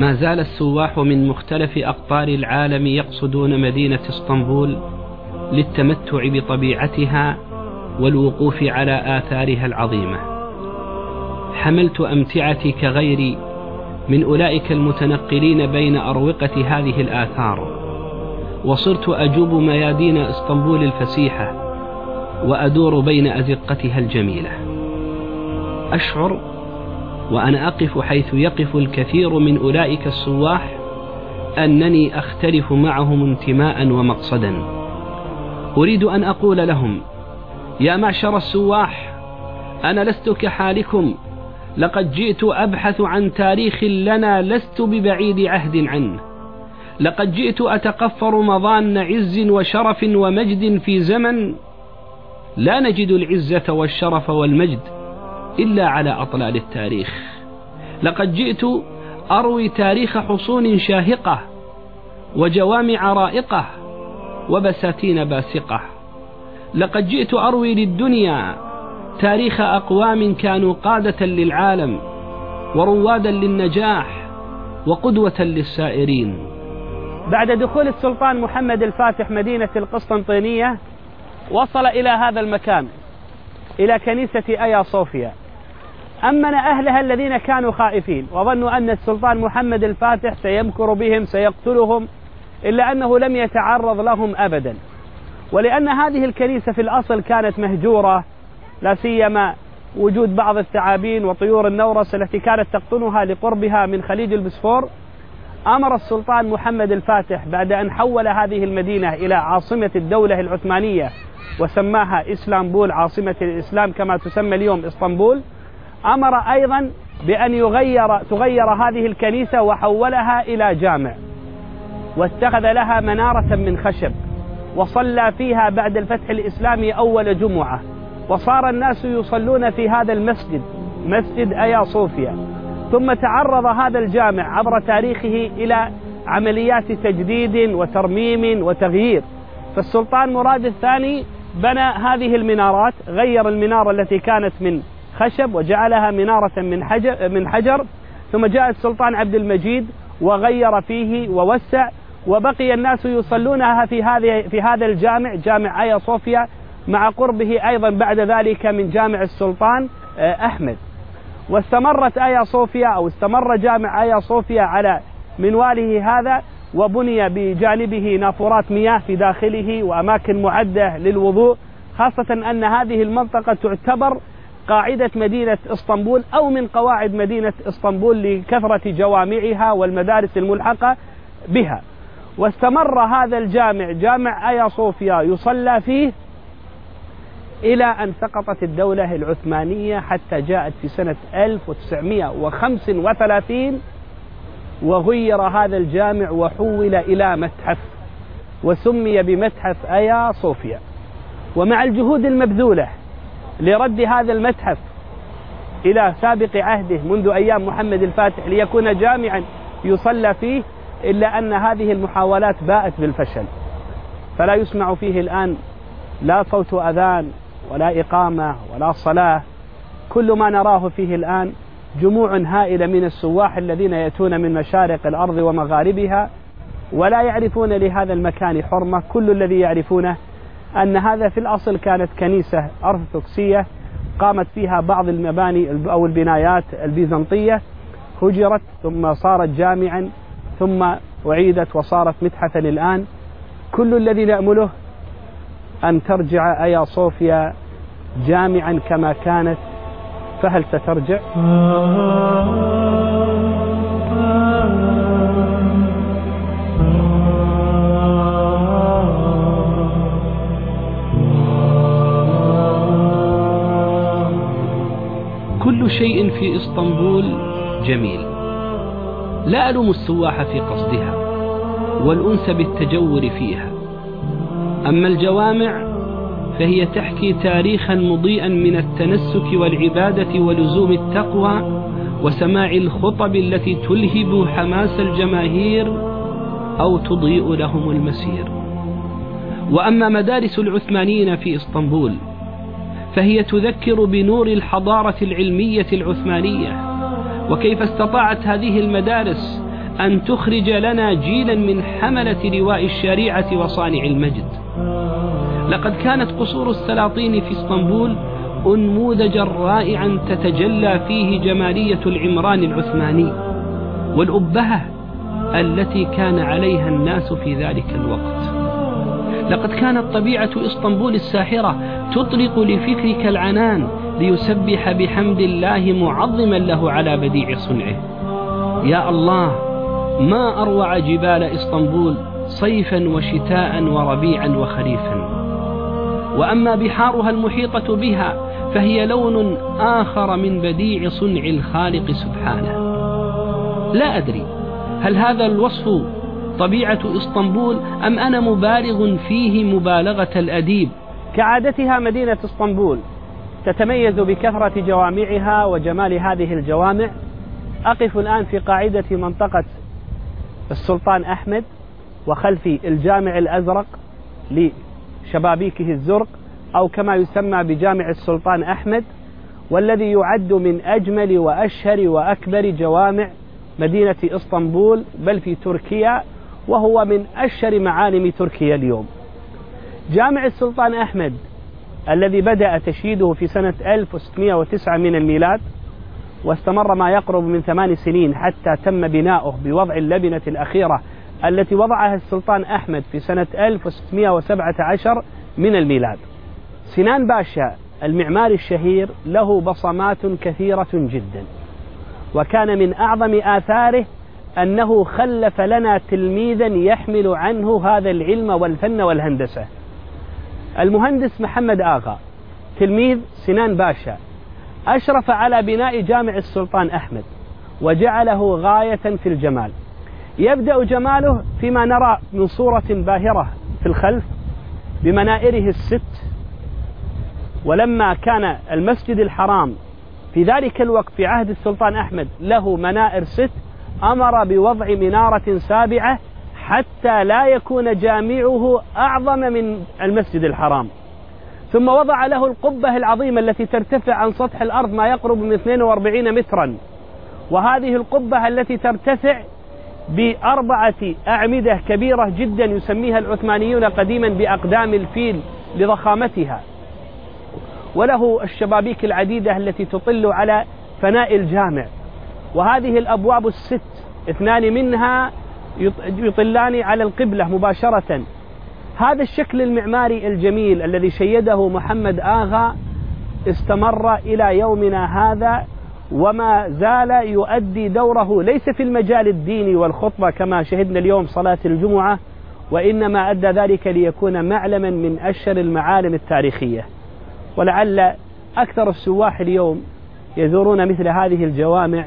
ما زال السواح من مختلف أقطار العالم يقصدون مدينة اسطنبول للتمتع بطبيعتها والوقوف على آثارها العظيمة. حملت أمتعتي كغيري من أولئك المتنقلين بين أروقة هذه الآثار. وصرت أجوب ميادين اسطنبول الفسيحة وأدور بين أزقتها الجميلة. أشعر وأنا أقف حيث يقف الكثير من أولئك السواح أنني أختلف معهم انتماء ومقصدا. أريد أن أقول لهم يا معشر السواح أنا لست كحالكم لقد جئت أبحث عن تاريخ لنا لست ببعيد عهد عنه. لقد جئت أتقفر مظان عز وشرف ومجد في زمن لا نجد العزة والشرف والمجد. إلا على أطلال التاريخ. لقد جئت أروي تاريخ حصون شاهقة وجوامع رائقة وبساتين باسقة. لقد جئت أروي للدنيا تاريخ أقوام كانوا قادة للعالم وروادا للنجاح وقدوة للسائرين. بعد دخول السلطان محمد الفاتح مدينة القسطنطينية وصل إلى هذا المكان. إلى كنيسة أيا صوفيا. أمن أهلها الذين كانوا خائفين وظنوا أن السلطان محمد الفاتح سيمكر بهم سيقتلهم إلا أنه لم يتعرض لهم أبدا. ولأن هذه الكنيسة في الأصل كانت مهجورة لا سيما وجود بعض الثعابين وطيور النورس التي كانت تقطنها لقربها من خليج البسفور أمر السلطان محمد الفاتح بعد أن حول هذه المدينة إلى عاصمة الدولة العثمانية وسماها إسلامبول عاصمة الإسلام كما تسمى اليوم إسطنبول. أمر أيضا بأن يغير تغير هذه الكنيسة وحولها إلى جامع واتخذ لها منارة من خشب وصلى فيها بعد الفتح الإسلامي أول جمعة. وصار الناس يصلون في هذا المسجد مسجد أيا صوفيا. ثم تعرض هذا الجامع عبر تاريخه إلى عمليات تجديد وترميم وتغيير. فالسلطان مراد الثاني بنى هذه المنارات غير المنارة التي كانت من خشب وجعلها منارة من حجر, من حجر. ثم جاء السلطان عبد المجيد وغير فيه ووسع وبقي الناس يصلونها في هذه في هذا الجامع جامع آيا صوفيا مع قربه أيضا بعد ذلك من جامع السلطان آه، أحمد. واستمرت ايا صوفيا أو استمر جامع ايا صوفيا على منواله هذا وبني بجانبه نافورات مياه في داخله وأماكن معدة للوضوء خاصة أن هذه المنطقة تعتبر قاعدة مدينة إسطنبول أو من قواعد مدينة إسطنبول لكثرة جوامعها والمدارس الملحقة بها. واستمر هذا الجامع جامع ايا صوفيا يصلى فيه إلى أن سقطت الدولة العثمانية حتى جاءت في سنة 1935 وغير هذا الجامع وحول إلى متحف وسمي بمتحف أيا صوفيا. ومع الجهود المبذولة لرد هذا المتحف إلى سابق عهده منذ أيام محمد الفاتح ليكون جامعا يصلى فيه إلا أن هذه المحاولات باءت بالفشل. فلا يسمع فيه الآن لا صوت أذان ولا إقامة ولا صلاة كل ما نراه فيه الآن جموع هائلة من السواح الذين يأتون من مشارق الأرض ومغاربها ولا يعرفون لهذا المكان حرمة. كل الذي يعرفونه أن هذا في الأصل كانت كنيسة أرثوذكسية قامت فيها بعض المباني أو البنايات البيزنطية هجرت ثم صارت جامعا ثم أعيدت وصارت متحفا الآن كل الذي نأمله أن ترجع أيا صوفيا جامعا كما كانت فهل سترجع؟ كل شيء في إسطنبول جميل لا ألوم السواح في قصدها والأنس بالتجور فيها أما الجوامع فهي تحكي تاريخا مضيئا من التنسك والعبادة ولزوم التقوى وسماع الخطب التي تلهب حماس الجماهير أو تضيء لهم المسير. وأما مدارس العثمانيين في إسطنبول فهي تذكر بنور الحضارة العلمية العثمانية وكيف استطاعت هذه المدارس أن تخرج لنا جيلا من حملة لواء الشريعة وصانع المجد. لقد كانت قصور السلاطين في اسطنبول أنموذجا رائعا تتجلى فيه جمالية العمران العثماني والأبهة التي كان عليها الناس في ذلك الوقت. لقد كانت طبيعة اسطنبول الساحرة تطلق لفكرك العنان ليسبح بحمد الله معظما له على بديع صنعه. يا الله ما أروع جبال اسطنبول صيفا وشتاء وربيعا وخريفا. وأما بحارها المحيطة بها فهي لون آخر من بديع صنع الخالق سبحانه. لا أدري هل هذا الوصف طبيعة إسطنبول أم أنا مبالغ فيه مبالغة الأديب؟ كعادتها مدينة إسطنبول تتميز بكثرة جوامعها وجمال هذه الجوامع. أقف الآن في قاعدة منطقة السلطان أحمد وخلفي الجامع الأزرق لشبابيكه الزرق أو كما يسمى بجامع السلطان أحمد والذي يعد من أجمل وأشهر وأكبر جوامع مدينة إسطنبول بل في تركيا وهو من أشهر معالم تركيا اليوم. جامع السلطان أحمد الذي بدأ تشييده في سنة 1609 من الميلاد واستمر ما يقرب من ثمان سنين حتى تم بناؤه بوضع اللبنة الأخيرة التي وضعها السلطان أحمد في سنة 1617 من الميلاد. سنان باشا المعماري الشهير له بصمات كثيرة جدا. وكان من أعظم آثاره أنه خلف لنا تلميذا يحمل عنه هذا العلم والفن والهندسة. المهندس محمد آغا تلميذ سنان باشا أشرف على بناء جامع السلطان أحمد وجعله غاية في الجمال. يبدأ جماله فيما نرى من صورة باهرة في الخلف بمنائره الست ولما كان المسجد الحرام في ذلك الوقت في عهد السلطان أحمد له منائر ست أمر بوضع منارة سابعة حتى لا يكون جامعه أعظم من المسجد الحرام. ثم وضع له القبة العظيمة التي ترتفع عن سطح الأرض ما يقرب من 42 مترا. وهذه القبة التي ترتفع بأربعة أعمدة كبيرة جدا يسميها العثمانيون قديما بأقدام الفيل لضخامتها. وله الشبابيك العديدة التي تطل على فناء الجامع. وهذه الأبواب الست اثنان منها يطلان على القبلة مباشرة. هذا الشكل المعماري الجميل الذي شيده محمد آغا استمر إلى يومنا هذا وما زال يؤدي دوره ليس في المجال الديني والخطبة كما شهدنا اليوم صلاة الجمعة وإنما أدى ذلك ليكون معلما من أشهر المعالم التاريخية. ولعل أكثر السواح اليوم يزورون مثل هذه الجوامع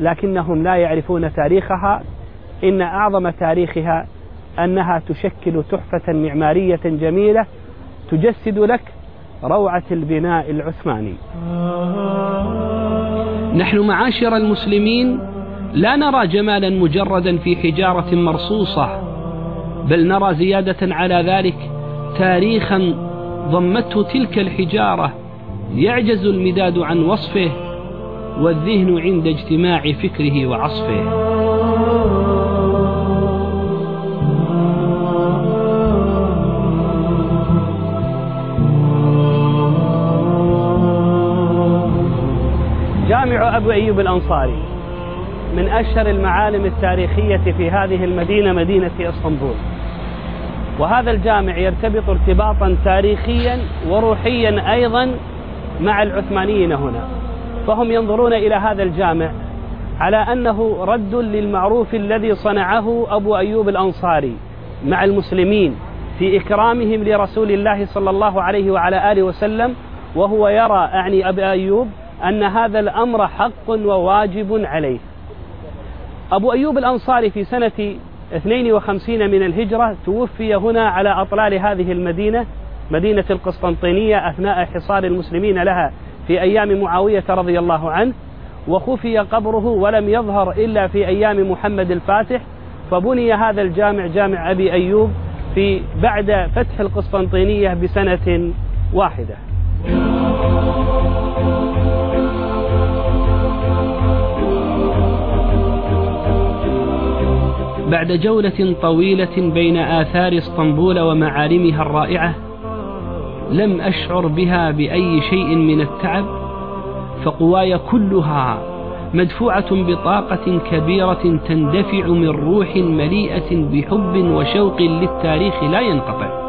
لكنهم لا يعرفون تاريخها. إن أعظم تاريخها أنها تشكل تحفة معمارية جميلة تجسد لك روعة البناء العثماني. نحن معاشر المسلمين لا نرى جمالا مجردا في حجارة مرصوصة بل نرى زيادة على ذلك تاريخا ضمته تلك الحجارة يعجز المداد عن وصفه والذهن عند اجتماع فكره وعصفه. جامع أبو أيوب الأنصاري من أشهر المعالم التاريخية في هذه المدينة مدينة إسطنبول. وهذا الجامع يرتبط ارتباطا تاريخيا وروحيا أيضا مع العثمانيين هنا. فهم ينظرون إلى هذا الجامع على أنه رد للمعروف الذي صنعه أبو أيوب الأنصاري مع المسلمين في إكرامهم لرسول الله صلى الله عليه وعلى آله وسلم وهو يرى أعني أبي أيوب أن هذا الأمر حق وواجب عليه. أبو أيوب الأنصاري في سنة 52 من الهجرة توفي هنا على أطلال هذه المدينة مدينة القسطنطينية أثناء حصار المسلمين لها في أيام معاوية رضي الله عنه وخفي قبره ولم يظهر إلا في أيام محمد الفاتح فبني هذا الجامع جامع أبي أيوب في بعد فتح القسطنطينية بسنة واحدة. بعد جولة طويلة بين آثار اسطنبول ومعالمها الرائعة لم أشعر بها بأي شيء من التعب فقواي كلها مدفوعة بطاقة كبيرة تندفع من روح مليئة بحب وشوق للتاريخ لا ينقطع.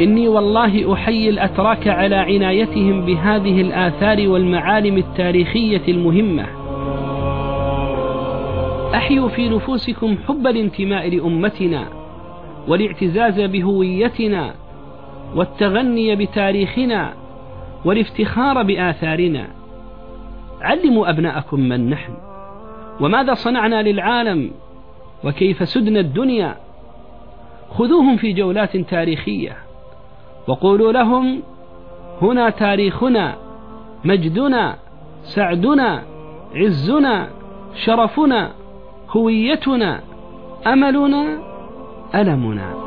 إني والله أحيي الأتراك على عنايتهم بهذه الآثار والمعالم التاريخية المهمة. أحيوا في نفوسكم حب الانتماء لأمتنا والاعتزاز بهويتنا والتغني بتاريخنا والافتخار بآثارنا. علموا أبناءكم من نحن وماذا صنعنا للعالم وكيف سدنا الدنيا. خذوهم في جولات تاريخية وقولوا لهم هنا تاريخنا مجدنا سعدنا عزنا شرفنا. هويتنا أملنا ألمنا.